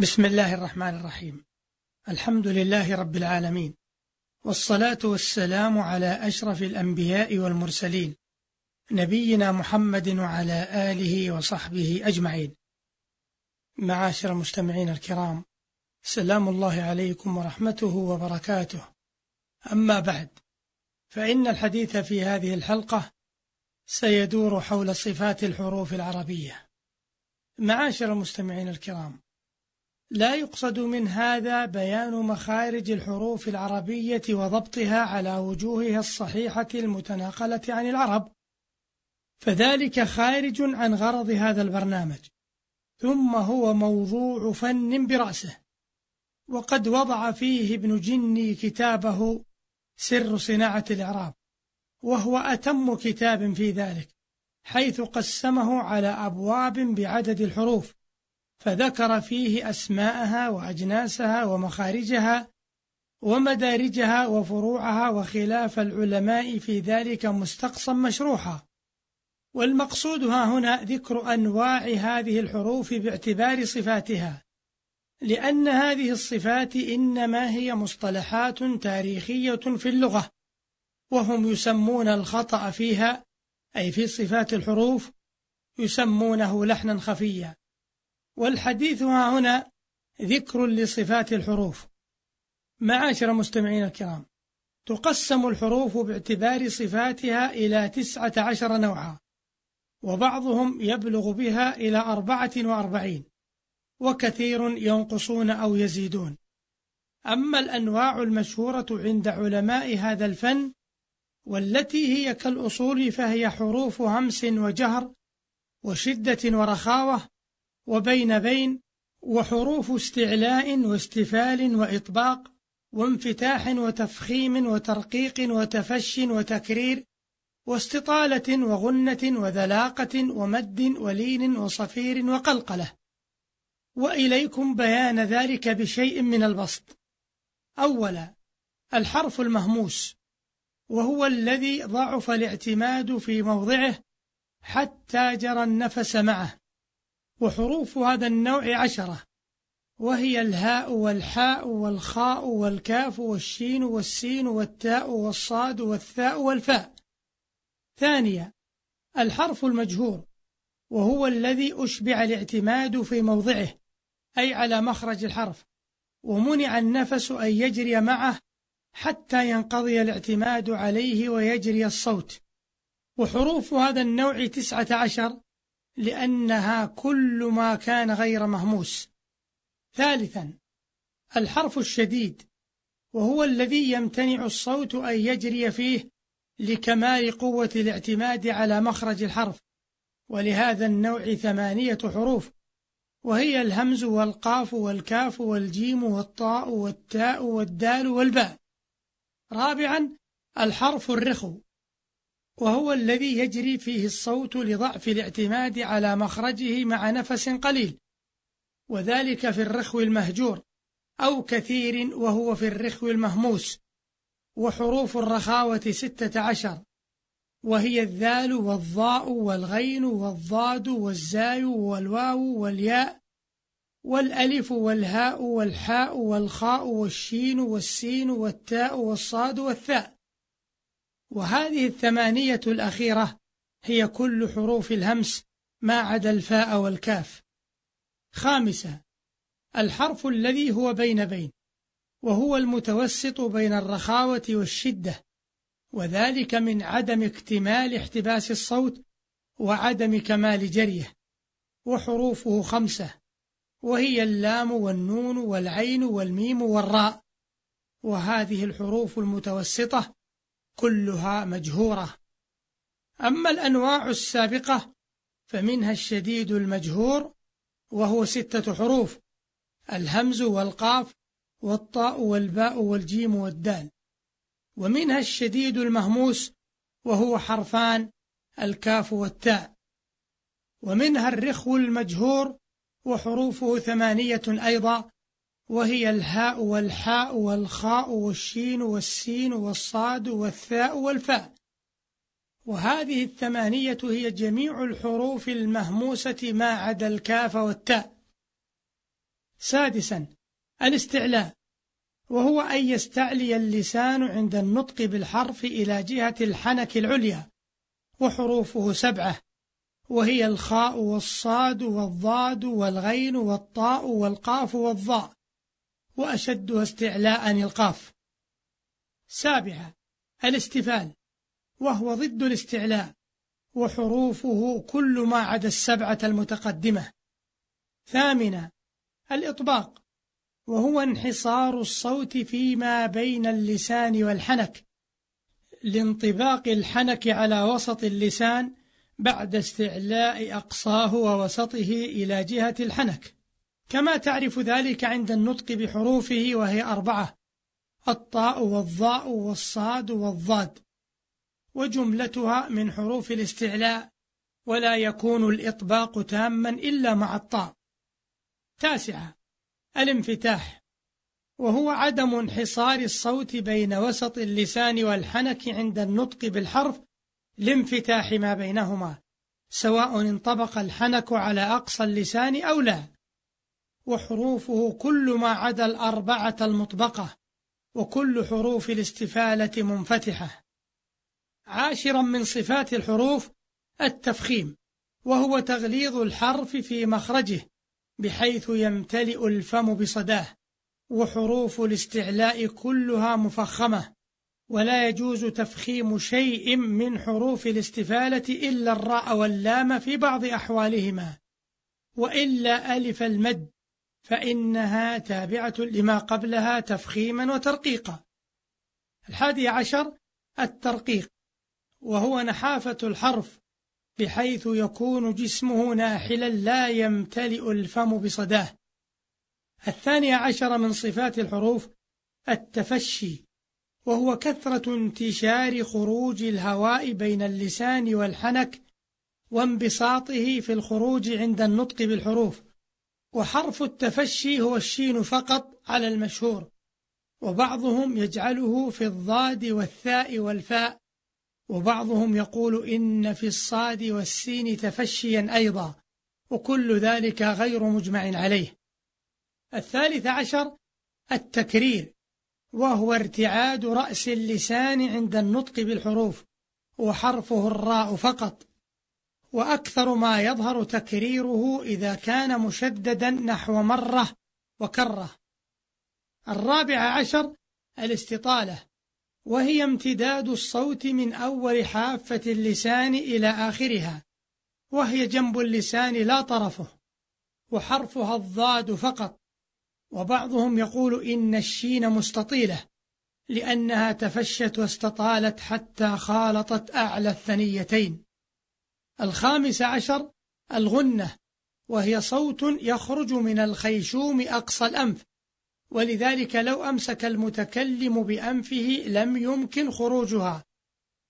بسم الله الرحمن الرحيم. الحمد لله رب العالمين. والصلاة والسلام على أشرف الأنبياء والمرسلين نبينا محمد وعلى آله وصحبه أجمعين. معاشر المستمعين الكرام سلام الله عليكم ورحمته وبركاته. أما بعد فإن الحديث في هذه الحلقة سيدور حول صفات الحروف العربية. معاشر المستمعين الكرام لا يقصد من هذا بيان مخارج الحروف العربية وضبطها على وجوهها الصحيحة المتناقلة عن العرب. فذلك خارج عن غرض هذا البرنامج. ثم هو موضوع فن برأسه. وقد وضع فيه ابن جني كتابه سر صناعة الإعراب. وهو أتم كتاب في ذلك حيث قسمه على أبواب بعدد الحروف. فذكر فيه أسماءها وأجناسها ومخارجها ومدارجها وفروعها وخلاف العلماء في ذلك مستقصا مشروحا. والمقصود ها هنا ذكر أنواع هذه الحروف باعتبار صفاتها لأن هذه الصفات إنما هي مصطلحات تاريخية في اللغة وهم يسمون الخطأ فيها أي في صفات الحروف يسمونه لحنا خفيا. والحديث ها هنا ذكر لصفات الحروف. معاشر مستمعين الكرام تقسم الحروف باعتبار صفاتها إلى تسعة عشر نوعا وبعضهم يبلغ بها إلى أربعة وأربعين وكثير ينقصون أو يزيدون. أما الأنواع المشهورة عند علماء هذا الفن والتي هي كالأصول فهي حروف همس وجهر وشدة ورخاوة وبين بين وحروف استعلاء واستفال وإطباق وانفتاح وتفخيم وترقيق وتفش وتكرير واستطالة وغنة وذلاقة ومد ولين وصفير وقلقلة. وإليكم بيان ذلك بشيء من البسط. أولا الحرف المهموس وهو الذي ضعف الاعتماد في موضعه حتى جرى النفس معه. وحروف هذا النوع عشرة. وهي الهاء والحاء والخاء والكاف والشين والسين والتاء والصاد والثاء والفاء. ثانيا الحرف المجهور وهو الذي أشبع الاعتماد في موضعه أي على مخرج الحرف. ومنع النفس أن يجري معه حتى ينقضي الاعتماد عليه ويجري الصوت. وحروف هذا النوع تسعة عشر لأنها كل ما كان غير مهموس. ثالثا الحرف الشديد وهو الذي يمتنع الصوت أن يجري فيه لكمال قوة الاعتماد على مخرج الحرف. ولهذا النوع ثمانية حروف وهي الهمز والقاف والكاف والجيم والطاء والتاء والدال والباء. رابعا الحرف الرخو وهو الذي يجري فيه الصوت لضعف الاعتماد على مخرجه مع نفس قليل وذلك في الرخو المهجور أو كثير وهو في الرخو المهموس وحروف الرخاوة ستة عشر وهي الذال والضاء والغين والضاد والزاي والواو والياء والألف والهاء والحاء والخاء والشين والسين والتاء والصاد والثاء. وهذه الثمانية الأخيرة هي كل حروف الهمس ما عدا الفاء والكاف. خامسة الحرف الذي هو بين بين وهو المتوسط بين الرخاوة والشدة وذلك من عدم اكتمال احتباس الصوت وعدم كمال جريه. وحروفه خمسة وهي اللام والنون والعين والميم والراء. وهذه الحروف المتوسطة كلها مجهورة. أما الأنواع السابقة فمنها الشديد المجهور وهو ستة حروف الهمز والقاف والطاء والباء والجيم والدال. ومنها الشديد المهموس وهو حرفان الكاف والتاء. ومنها الرخو المجهور وحروفه ثمانية أيضا وهي الهاء والحاء والخاء والشين والسين والصاد والثاء والفاء. وهذه الثمانية هي جميع الحروف المهموسة ما عدا الكاف والتاء. سادسا الاستعلاء. وهو أن يستعلي اللسان عند النطق بالحرف إلى جهة الحنك العليا. وحروفه سبعة. وهي الخاء والصاد والضاد والغين والطاء والقاف والضاء. وأشدها استعلاء القاف. سابعة الاستفال وهو ضد الاستعلاء وحروفه كل ما عدا السبعة المتقدمة. ثامنة الإطباق وهو انحصار الصوت فيما بين اللسان والحنك لانطباق الحنك على وسط اللسان بعد استعلاء أقصاه ووسطه إلى جهة الحنك. كما تعرف ذلك عند النطق بحروفه وهي أربعة الطاء والضاء والصاد والضاد وجملتها من حروف الاستعلاء ولا يكون الإطباق تاما إلا مع الطاء. تاسعة الانفتاح وهو عدم انحصار الصوت بين وسط اللسان والحنك عند النطق بالحرف لانفتاح ما بينهما سواء انطبق الحنك على أقصى اللسان أو لا. وحروفه كل ما عدا الأربعة المطبقة وكل حروف الاستفالة منفتحة. عاشرا من صفات الحروف التفخيم وهو تغليظ الحرف في مخرجه بحيث يمتلئ الفم بصداه. وحروف الاستعلاء كلها مفخمة ولا يجوز تفخيم شيء من حروف الاستفالة إلا الراء واللام في بعض أحوالهما. وإلا ألف المد فإنها تابعة لما قبلها تفخيما وترقيقا. الحادي عشر الترقيق وهو نحافة الحرف بحيث يكون جسمه ناحلا لا يمتلئ الفم بصداه. الثاني عشر من صفات الحروف التفشي وهو كثرة انتشار خروج الهواء بين اللسان والحنك وانبساطه في الخروج عند النطق بالحروف. وحرف التفشي هو الشين فقط على المشهور وبعضهم يجعله في الضاد والثاء والفاء وبعضهم يقول إن في الصاد والسين تفشيا أيضا وكل ذلك غير مجمع عليه. الثالث عشر التكرير وهو ارتعاد رأس اللسان عند النطق بالحروف وحرفه الراء فقط. وأكثر ما يظهر تكريره إذا كان مشددا نحو مرة وكرة. الرابع عشر الاستطالة وهي امتداد الصوت من أول حافة اللسان إلى آخرها وهي جنب اللسان لا طرفه وحرفها الضاد فقط. وبعضهم يقول إن الشين مستطيلة لأنها تفشت واستطالت حتى خالطت أعلى الثنيتين. الخامس عشر الغنة وهي صوت يخرج من الخيشوم أقصى الأنف. ولذلك لو أمسك المتكلم بأنفه لم يمكن خروجها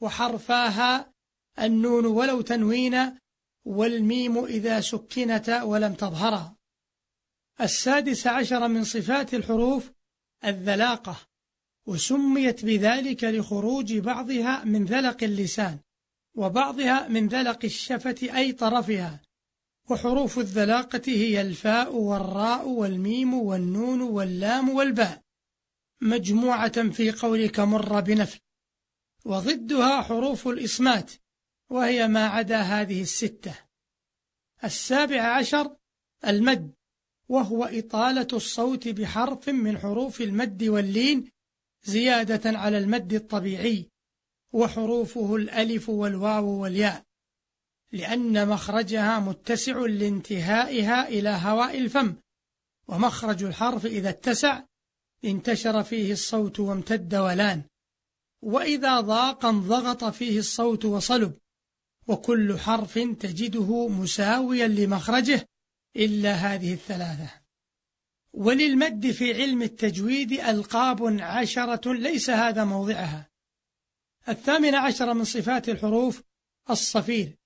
وحرفاها النون ولو تنوين والميم إذا سكنت ولم تظهرا السادس عشر من صفات الحروف الذلاقة وسميت بذلك لخروج بعضها من ذلق اللسان. وبعضها من ذلق الشفة أي طرفها وحروف الذلاقة هي الفاء والراء والميم والنون واللام والباء مجموعة في قولك مر بنفل. وضدها حروف الإصمات وهي ما عدا هذه الستة. السابع عشر المد وهو إطالة الصوت بحرف من حروف المد واللين زيادة على المد الطبيعي. وحروفه الألف والواو والياء لأن مخرجها متسع لانتهائها إلى هواء الفم ومخرج الحرف إذا اتسع انتشر فيه الصوت وامتد ولان وإذا ضاق انضغط فيه الصوت وصلب وكل حرف تجده مساويا لمخرجه إلا هذه الثلاثة. وللمد في علم التجويد ألقاب عشرة ليس هذا موضعها. الثامن عشر من صفات الحروف الصفير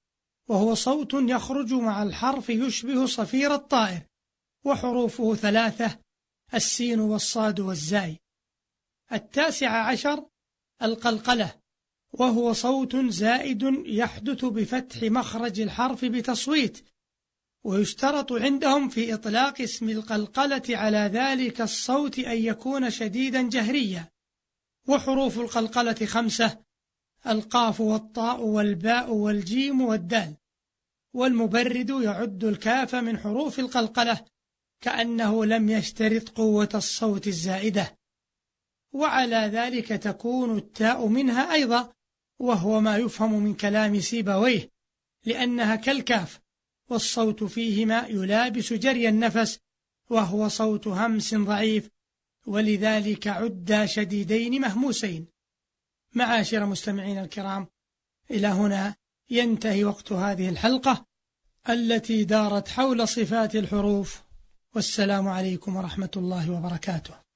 وهو صوت يخرج مع الحرف يشبه صفير الطائر وحروفه ثلاثة السين والصاد والزاي. التاسع عشر القلقلة وهو صوت زائد يحدث بفتح مخرج الحرف بتصويت ويشترط عندهم في إطلاق اسم القلقلة على ذلك الصوت أن يكون شديدا جهريا. وحروف القلقلة خمسة القاف والطاء والباء والجيم والدال. والمبرد يعد الكاف من حروف القلقلة كأنه لم يشترط قوة الصوت الزائدة. وعلى ذلك تكون التاء منها أيضا وهو ما يفهم من كلام سيبويه لأنها كالكاف والصوت فيهما يلابس جري النفس وهو صوت همس ضعيف ولذلك عدا شديدين مهموسين. معاشر مستمعين الكرام إلى هنا ينتهي وقت هذه الحلقة التي دارت حول صفات الحروف والسلام عليكم ورحمة الله وبركاته.